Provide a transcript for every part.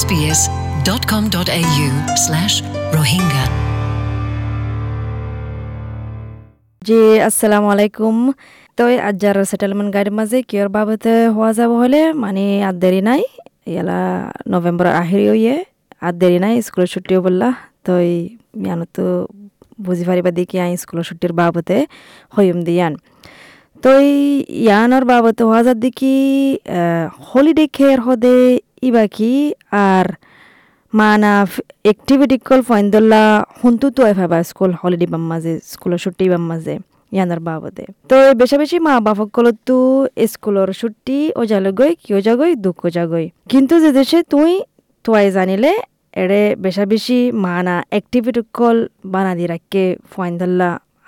sbs.com.au slash rohingya. জি, আসসালামু আলাইকুম। তো আজ্জার সেটেলমেন্ট গাইড মাঝে কিয়র বাবতে হওয়া যাব হলে? মানে আর দেরি নাই। ইয়ালা নভেম্বর আহিরি হইয়ে আর দেরি নাই স্কুলের ছুটিও বললা। তো ইয়ানো তো বুঝি পারিবা দেখি আই স্কুলের ছুটির বাবতে হইম দিয়ান। তো ইয়ানোর বাবতে হওয়া যার দেখি হলিডে খেয়ার হদে ইবা কি আর মানা এক্টিভিটি কল ফাইন্দল্লা হুন্তু তো এফাবা স্কুল হলিডে বাম মাঝে স্কুলের ছুটি বাম মাঝে ইয়ানার বাবদে তো বেশি বেশি মা বাপকলত তো স্কুলের ছুটি ও কিয় যাগই দুঃখ যাগই কিন্তু যে দেশে তুই তোয়াই জানিলে এড়ে বেশা বেশি মানা এক্টিভিটি কল বানা দি রাখকে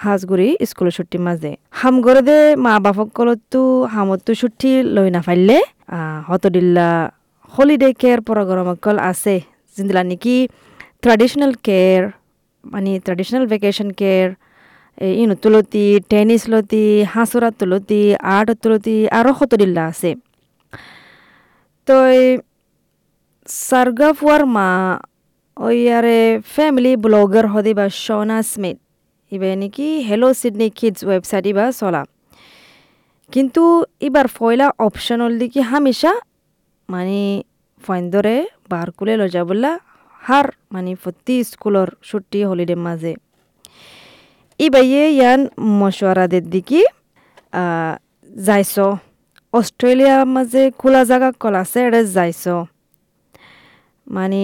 হাজগুড়ি স্কুলের ছুটি মাঝে হাম করে দে মা বাপকলত তো হামত ছুটি লই না ফাইলে হতদিল্লা হলিডে কেয়ার প্রোগ্রামকল আছে। জিন্দিলা নাকি ট্রেডিশনাল কেয়ার মানে ট্রেডিশনাল ভেকেশন কেয়ার ইনো তুলতি টেনিস লতি হাঁসুরা তুলতি আর্ট তুলতি আরও হতদিল্লা আছে। তো সার্গা ফুয়ার মা ওই আরে ফ্যামিলি ব্লগার হদি বা শোনা স্মিথ। ইবে নাকি হেলো সিডনি কিডস ওয়েবসাইট ইবা চলা। কিন্তু এবার ফয়লা অপশন হল দেখি হামেশা মানে ফাইন্দরে বার কুলে লজা বললা, হার মানে প্রতি স্কুলর ছুটি হলিডে মাঝে। ইবাইয়ে ইয়ান মশওয়ারাদের দিকে যাইছ। অস্ট্রেলিয়ার মাঝে খোলা জায়গা কল আছে এটা যাইছ। মানে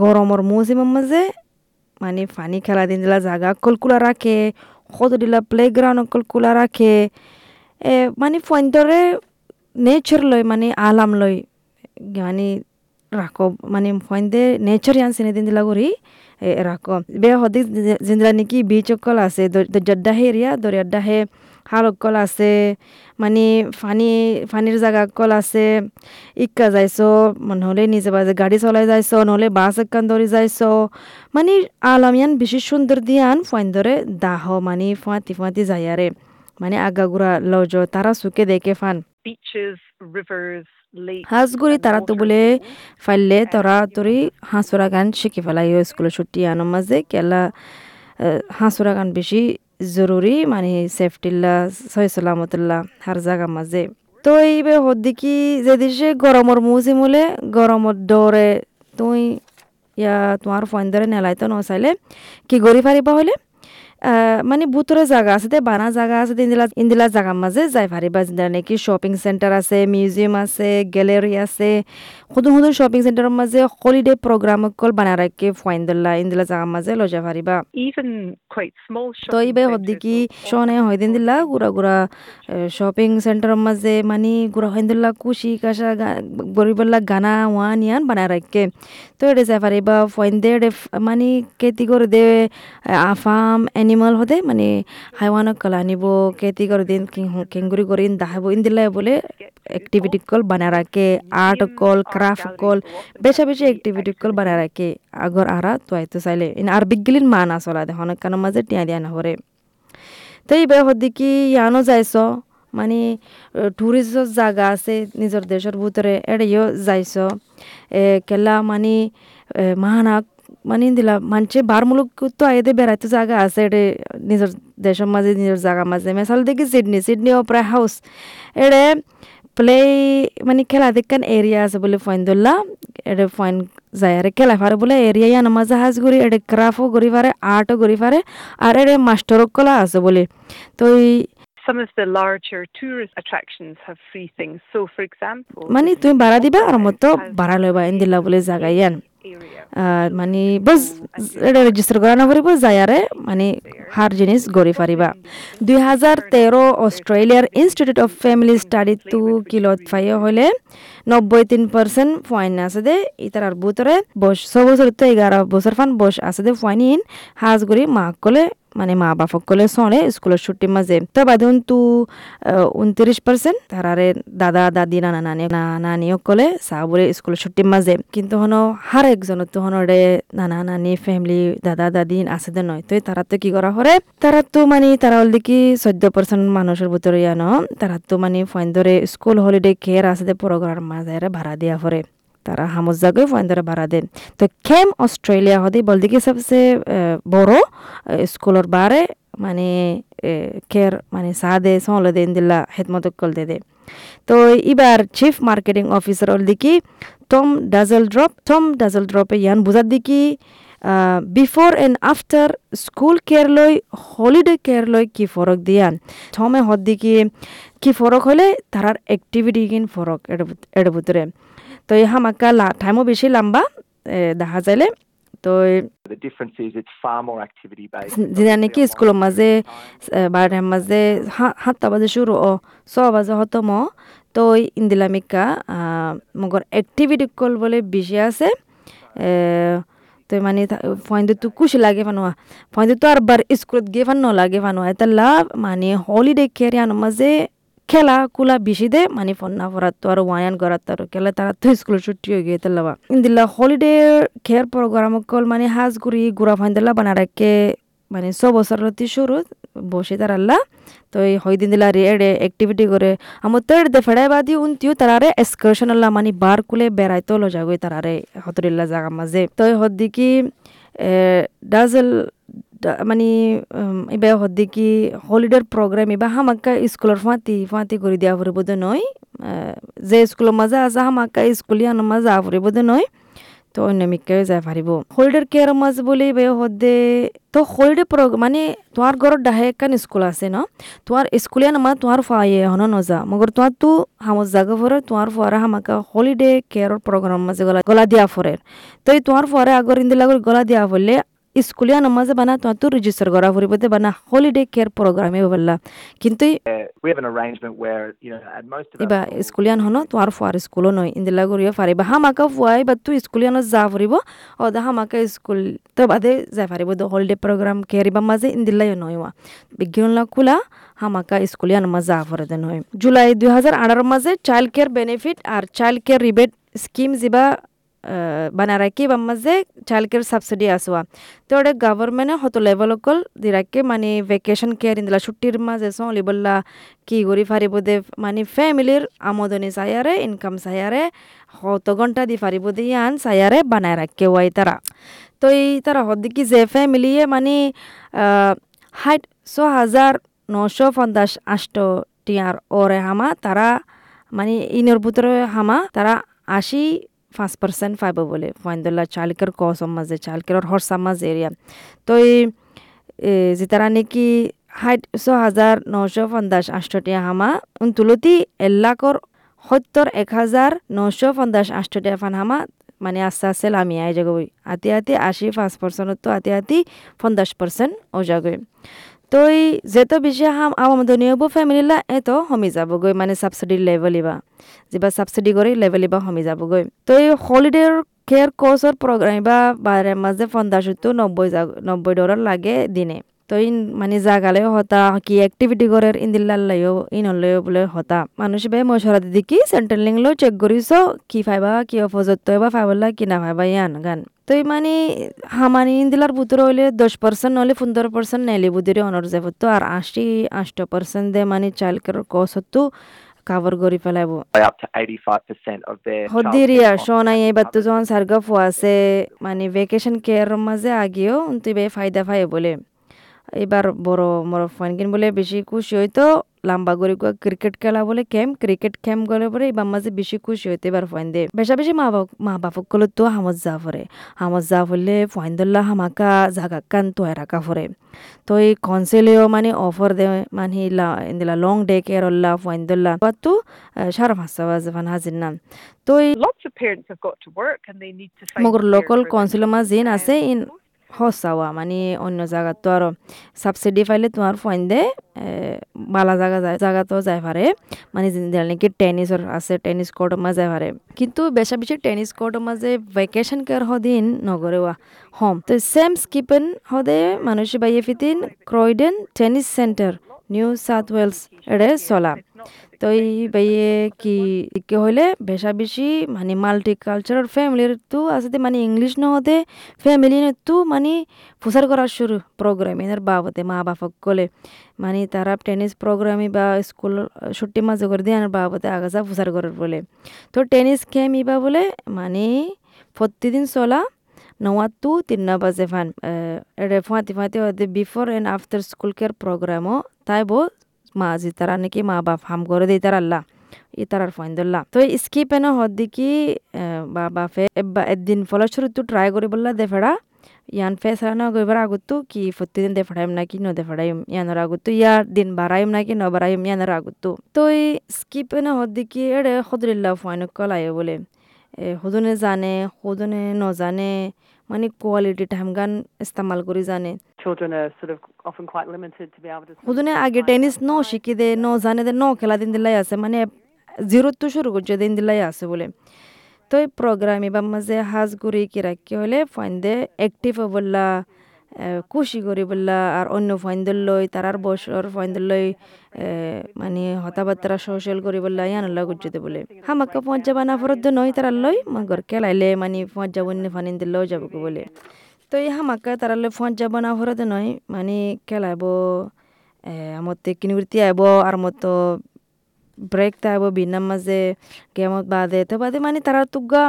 গরমর মৌসুমের মাঝে মানে ফানি খেলা দিন দিলা জায়গা কলকুলা রাখে কত দিলা প্লেগ্রাউন্ড কলকুলা রাখে এ মানে ফইন্তরে নেচার লয় মানে আলাম লয় মানে রাখো মানে ফইন্দে নেচার ইয়ান সিনে দিন দিলা করি রাখো বে হদি জিন্দলা নাকি বিচ অকল আছে দরজাড্ডাহে এরিয়া দরিয়াড্ডাহে হাল কল আছে মানে ফানি ফানির জায়গা কল আছে ইক্কা যাইছ নহ'লে নিজে বাজে গাড়ি চলাই যাইছ নহ'লে বাস একান ধরে যাইছ মানে আলামিয়ান বেশি সুন্দর দিয়ান ফাইন্দরে দাহ মানে ফাঁতি ফাঁতি যাইয়ারে মানে আগাগুড়া লজ তারা সুকে দেখে ফান. হাঁসগুড়ি তারা তো বলে. ফাইলে তরা তরি হাঁসুরা গান শিখে ফেলাই স্কুলের ছুটি আনো মাঝে কেলা হাঁসুরা গান বেশি জরুরি মানে সেফটিল্লা সহি সালামতুল্লাহ হার জাগা মাঝে। তো এইবে হদ্দিকি যে দেশে গরমর মৌসুম হলে, গরমর ডরে তুই ইয়া তোমার ফোন ধরে নেলাইতো নচাইলে কি গড়ি ফারিবা হলে মানে বুতরে জায়গা আছে দে বানা জায়গা আছে ইন্দিলা ইন্দিলা জায়গার মাঝে যাই পারিবা যেটা নাকি শপিং সেন্টার আছে মিউজিয়াম আছে গ্যালারি আছে। সদুন সদুন শপিং সেন্টারের মাঝে হলিডে প্রোগ্রাম কল বানা রাখে ফাইন দিল্লা ইন্দিলা জায়গার মাঝে লজা পারিবা তো এইবে centres হদ্দিকি শনে হয় দিন দিলা গুড়া গুড়া শপিং সেন্টারের মাঝে মানে গুড়া দিল্লা কুশি কাশা গরিবল্লা গানা ওয়ান ইয়ান বানায় রাখে তো এটা যাই পারিবা ফাইন দে মানে কেতি করে দে আফাম এনিমাল মানে আনিব কেতি করে দিন কেঙ্গুরি করে ইন দাহাব ইন দিলে বলে এক্টিভিটি কল বানায় রাখে আর্ট কল ক্রাফট কল বেশা বেশি এক্টিভিটি কল বানায় রাখে আগর আরা তো আইতো চাইলে আর বিগলিন মা না চলা দে হনক কানো মাঝে টিয়া দিয়া নহরে তো এই বে হদ্দিকি ইয়ানো যাইছ মানে টুরিস্টর জায়গা আছে নিজের দেশের ভিতরে এড়িও যাইছ এ কেলা মানে মাহানাক মানে দিলা মানছে বার মুলুক তো আইদে বেড়াইতে জায়গা আছে এড়ে নিজের দেশের মাঝে নিজের জায়গার মাঝে। মেসাল দেখি সিডনি সিডনি অপরা হাউস। এড়ে প্লে মানে খেলা দেখান এরিয়া আছে বলে ফাইন ধরলা এড়ে ফাইন যায়। আরে খেলা ফারে বলে এরিয়া ইয়ান মাঝে হাজ ঘুরি এড়ে ক্রাফও ঘুরি পারে আর্টও ঘুরি পারে আর এড়ে মাস্টারও কলা আছে বলে। তো এই Some of the larger tourist attractions have free things. So, for example, মানে তুমি ভাড়া দিবা আর মতো ভাড়া লইবা এন দিলা বলে জায়গা ইয়ান মানে বস এটা রেজিস্টার করা না পারিব যায়ারে মানে হার জিনিস গড়ি পারিবা দুই হাজার তেরো অস্ট্রেলিয়ার ইনস্টিটিউট অফ ফ্যামিলি স্টাডি টু কিলত ফাই হলে নব্বই তিন পার্সেন্ট ফাইন আছে দে। ইতার বুতরে বস ছ বছর তো এগারো বছর ফান বস আছে দে ফাইন ইন হাজ গড়ি মাক কলে মানে মা বাপক কলে চলে স্কুলের ছুটির মাঝে। তো বাদুন তু উনত্রিশ পার্সেন্ট তারারে দাদা, দাদি, নানা, নানি নানি কলে চাবলে স্কুলের ছুটির মাঝে। কিন্তু হন হার একজন তো হনরে নানা, নানি ফ্যামিলি দাদা, দাদি আছে দে নয়। তো তারা তো কি করা হরে? তারা তো মানে তারা হল দেখি চোদ্দ পার্সেন্ট মানুষের ভিতরে ইয়ানো তারা তো মানে ফাইন ধরে স্কুল হলিডে কেয়ার আছে দে প্রোগ্রাম মাঝে ভাড়া দিয়া হরে। তারা হামজ জাগই ফয়েন্দরে ভাড়া দেন। তো খেম অস্ট্রেলিয়া হদি বলদি কি সবসে বড় স্কুলের বারে মানে কের মানে সাদে সলে দেন দিলা হেদমত কল দে দে। তো এবার চিফ মার্কেটিং অফিসার হল দিকি Tom dazzle drop Tom dazzle ড্রপে ইয়ান বুঝার দিকি before and after school care লৈ, হলিডে কেয়ার লৈ কি ফরক দিয়ান। থমে হদ দিকি কি ফরক হলে কিন ফরক এর ভিতরে তো এই হামাকা লা টাইমও বেশি লম্বা দেখা যাইলে। তো. যেটা নাকি স্কুলের মাঝে বারোটার মাঝে সাতটা বাজে শুরু ও ছ বাজে হতম তো ইন্দিলামিকা মগর অ্যাক্টিভিটি কল বলে বেশি আছে তো মানে ফয়েন্দ তো খুশি লাগে ফানুয়া ফয়েন্দ তো আর বার স্কুলত গিয়ে ফান লাগে ফানুয়া এটা লাভ মানে হলিডে কেয়ারি আনো মাঝে খেলা কুলা বেশি দে মানে ফন্না ফরাত আর ওয়ান করাত আর খেলা তারা তো স্কুল ছুটি হয়ে গিয়ে তেলাবা। ইন্দিলা হলিডে খেয়ার প্রোগ্রাম কল মানে হাজ গুড়ি গুড়া ফাইন্দিলা বানা রাখে মানে ছ বছর শুরু বসে তারাল্লা তো এই হইদিন দিলা রে অ্যাক্টিভিটি করে আমার তো এড়ে ফেড়াই বাদি উনতিও তারারে এক্সকারশন আল্লাহ মানে বার কুলে বেড়াইতো লো যাগই তারারে হতরিল্লা জাগা মাঝে তো হদ্দিকি ডাজেল মানে এবার হদ্দিকি হলিডের প্রোগ্রাম এবার হামাক্কা স্কুলের ফাঁতি ফাঁতি করে দিয়া ফুরিব নয় যে স্কুলের মাঝে আছে হামাক্কা স্কুলিয়ান মাঝে আ ফুরিব নয়, তো অন্য মিক্কাও যাই পারিব। হলিডের কেয়ার মাঝ বলে বে হদে তো হলিডে প্রোগ মানে তোমার ঘরত ডাহে একখান স্কুল আছে ন, তোমার স্কুলিয়া নামা তোমার ফায়ে হন নজা, মগর তোমার তো হামত জাগা ফরে তোমার ফুয়ারা হামাকা হলিডে কেয়ারর প্রোগ্রাম মাঝে গলা গলা দিয়া ফরের তো তোমার ফুয়ারে আগর ইন্দিলা গলা দিয়া ফরলে স্কুলিয়া নামাজে বানা তোমার তো রেজিস্টার করা ফুরিবতে বানা হলিডে কেয়ার প্রোগ্রামে বললা কিন্তু ইবা স্কুলিয়ান হনো তোমার ফুয়ার স্কুলও নয় ইন্দিলা করিয়া ফারিবা হামাকা ফুয়াই বা তুই স্কুলিয়ানত যা ফুরিব ও দা হামাকা স্কুল তো বাদে যাই ফারিব দ হলিডে প্রোগ্রাম কেরিবা মাঝে ইন্দিলাই নয় ওয়া বিজ্ঞানলা কুলা হামাকা স্কুলিয়ান মাঝে যা ফুরে নয় জুলাই দুই হাজার আঠারো মাঝে চাইল্ড কেয়ার বেনিফিট আর চাইল্ড কেয়ার রিবেট স্কিম যিবা বানা রাখি বা মাঝে চাইল্ড সাবসিডি আসোয়া তো ওটা গভর্নমেন্টে হতো লেভেল অকল দি রাখে মানে ভেকেশন কেয়ার ইন্দিলা ছুটির মাঝে সলি বললা কি করি ফারিব দে মানে ফ্যামিলির আমদনি চায়ারে ইনকাম চায়ারে হত ঘণ্টা দি ফারিব দে, ইয়ান চায়ারে বানায় রাখে ওয়াই তারা তো এই তারা হদ্দিকি যে ফ্যামিলিয়ে মানে হাইট ছ হাজার নশো পঞ্চাশ আষ্ট টিয়ার ওরে হামা তারা মানে ইনের ভিতরে হামা তারা আশি পাঁচ পার্সেন্ট পাইব বলে। ফাইন্দুল্লাহ চালকের কসম মাঝে চালকের হরসাম মাঝে এরিয়া তো এই এ, যে তারা নাকি হাইট ছ হাজার নশো পঞ্চাশ আষ্টটিয়া হামা তুলতি এলাকর সত্তর এক হাজার নশো পঞ্চাশ আষ্টটিয়া ফান হামা মানে আস্তে আস্তে আই যাগই আতি আতি আশি পাঁচ পার্সেন্ট তো আতি আতি পঞ্চাশ পার্সেন্ট যাগই তো এই যেত বেশি হাম আমদনি হব ফ্যামিলিলা এত হমি যাবগৈ মানে সাবসিডির লেভেল ইবা। যেবা সাবসিডি করে লেভেল হমি যাবগৈ। তো এই হলিডের কেয়ার কোর্সর প্রোগ্রাম বা বাইরে মাঝে পঞ্চাশ তো নব্বই জাগ- নব্বই ডলার লাগে দিনে। তো ইন মানে জাগালেও হতা, কি অ্যাক্টিভিটি করে ইন্দিল্লাও ইনলেও বলে হতা। মানুষ বে মশরা দিদি কি সেন্ট্রাল লো চেক করিস কি ফাইবা কি অপজত্ব বা ফাইবলা কি না ইয়ান গান। তো এই মানে হামানি ইন্দিলার বুতর হইলে দশ পার্সেন্ট নহলে পনেরো পার্সেন্ট নেলে বুদিরে অনর যাব তো আর আশি আষ্ট পার্সেন্ট দে মানে চালকের কসতো কাভার কৰি ফেলাইব। By up to 85% of their হদিরিয়া childcare costs শোনাই are এবার যখন সার্গা ফুয়াছে মানে ভেকেশন কেয়ার মাঝে আগেও তুই বে ফায়দা ফাই বলে। এবার বড় বড় ফানকিন বলে বেশি খুশি হইতো লাম্বা করে ক্রিকেট খেলা বলে ক্যাম্প ক্রিকেট খেম গলে পরে এবার মাঝে বেশি খুশি হইতে এবার ফাইন দে। বেশা বেশি মা বাপ মা বাপক গলে তো হামত যা পরে। হামত যা পড়লে ফাইন দল্লা হামাকা জাগা কান তো রাখা পরে। তো এই কনসেলেও মানে অফার দে মানে ইন্দিলা লং ডে কেয়ার অল্লা ফাইন দল্লা। তো সারা পাঁচটা বাজে ফান হাজির নাম তো এই মগর লোকাল their মাঝে আছে ইন সঁচাওয়া মানে অন্য জায়গাত তো আৰু সাবসিডি পাইলে তোমার ফোন দে বালা জায়গা যায় জায়গাতেও যাই পারে। মানে নাকি টেনিসর আছে, টেনিস কোর্টের মাঝে পারে কিন্তু বেশা বেশি টেনিস কোর্টের মাঝে ভেকেশন কেয়ার হদিন নগরেওয়া হম। তো সেম স্কিপেন হদে মানুষ বাইয়ে ফিতিন Croydon tennis centre New South Wales এড়ে চলা। তো এই বাইয়ে কি কি হইলে বেশা বেশি মানে মাল্টি কালচারাল ফ্যামিলির তো মানে ইংলিশ নহতে ফ্যামিলি তো মানে প্রচার করার শুরু প্রোগ্রাম এর বাবদে মা বাপক গলে মানে তারা টেনিস প্রোগ্রামে বা স্কুল ছুটি মাঝে করে দিয়ে বাবদে আগাছা প্রচার করার বলে। তো টেনিস খেম ইবা বলে মানে প্রতিদিন চলা নওয়াতু তিন্না বাজে ফান এড়ে ফাঁতি ফাঁতি হতে before and after school care প্রোগ্রামও তাই বো মাঝি তারা নাকি মা বাপ হাম করে দিই তার আল্লাহ, ই তারার ফাইন্দল্লা তো স্কিপ এনে হদ্দি কি বা বাপে একদিন ফলস্বরূপ ট্রাই করি বললা দেফেড়া ইয়ান ফেস হারানো গইবার আগতো কি প্রতিদিন দেফাড়াইম নাকি ন দেফাড়াইম ইয়ানোর আগতো ইয়ার দিন বাড়াইম নাকি ন বাড়াইম ইয়ানোর আগতো তো এই স্কিপ এনে হদ্দি কি এড়ে সদরিল্লা ফাইন কলায় বলে সদনে জানে সদনে নজানে মানে কোয়ালিটি টাইম গান ইস্তেমাল করে জানে. হুদুনে আগে টেনিস ন শিখি দে ন জানে দে ন খেলা দিন দিলাই আছে মানে জিরো তো শুরু করছে দিন দিলাই আছে বলে তো প্রোগ্রাম এবার মাঝে হাজ গুড়ি কি রাখি হলে দে অ্যাক্টিভ হবল্লা খুশি করি বললা আর অন্য ফাইন্দর লই তারার বছর ফাইন্দর লই মানে হতাবার্তা সোশ্যাল করি বললা ইয়ানল্লা গুজতে বলে। হামাক্কা বানা ফরত নয় তারা লই, মাগর খেলাইলে মানে পঞ্চা বন্য ফানিন দিলেও যাব বলে। তো এই হামাক্কা তারালে পঞ্চা বানা ফরত নয় মানে খেলাইব আমার কিনিবৃত্তি আইব, আর মতো ব্রেক তাইব বিনার মাঝে গেমত বাদে তো বাদে মানে তারা তুগা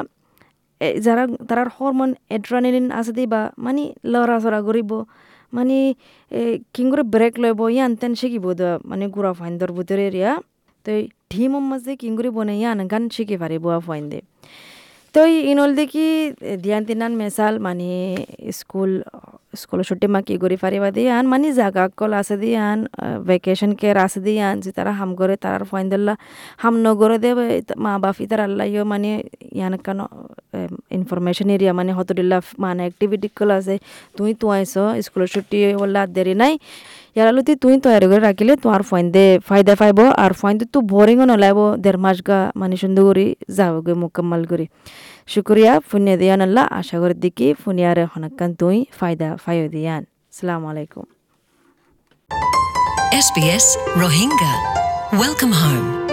যারা তারার হরমোন এড্রানিলিন আছে দিবা মানে লড়াচড়া কৰিব মানে কিং করে ব্রেক লইব ইয়ান তেন শিকিব দা মানে গুড়া ফাইন্দর ভিতরে এরিয়া তো ঢিমর মাঝে কিং করে বনে ইয়ান গান শিখি পারিব ফাইন দে তো ইনল দেখি দিয়ান তিনান মেসাল মানে স্কুল স্কুল ছুটি মা কি করি পারিবা দিয়ে আন মানে জাগা কল আছে দিয়ে আন ভেকেশন কেয়ার আছে দিয়ে আন যে তারা হাম করে তারার ফাইন্দল্লা হাম নগরে দে মা বাপ ইতার আল্লাহ ইয়ে মানে ইয়ান কান ইনফরমেশন এরিয়া মানে হতদিল্লা মানে অ্যাক্টিভিটি কল আছে তুই তো আইস স্কুলের ছুটি বললা দেরি নাই ইয়ার আলুতি তুই তৈরি করে রাখিলে তোমার ফাইন্দে ফায়দা পাইব আর ফাইন্দে তো বোরিংও নলাইব দেড় মাস গা মানে সুন্দর করে যাবগে মোকাম্মল করে শুক্রিয়া ফুনিয়া দিয়ান আল্লাহ আশা করি দিকে ফুনিয়ারে হনাক্কান তুই ফায়দা ফাইও দিয়ান সালাম আলাইকুম SBS Rohingya. Welcome home.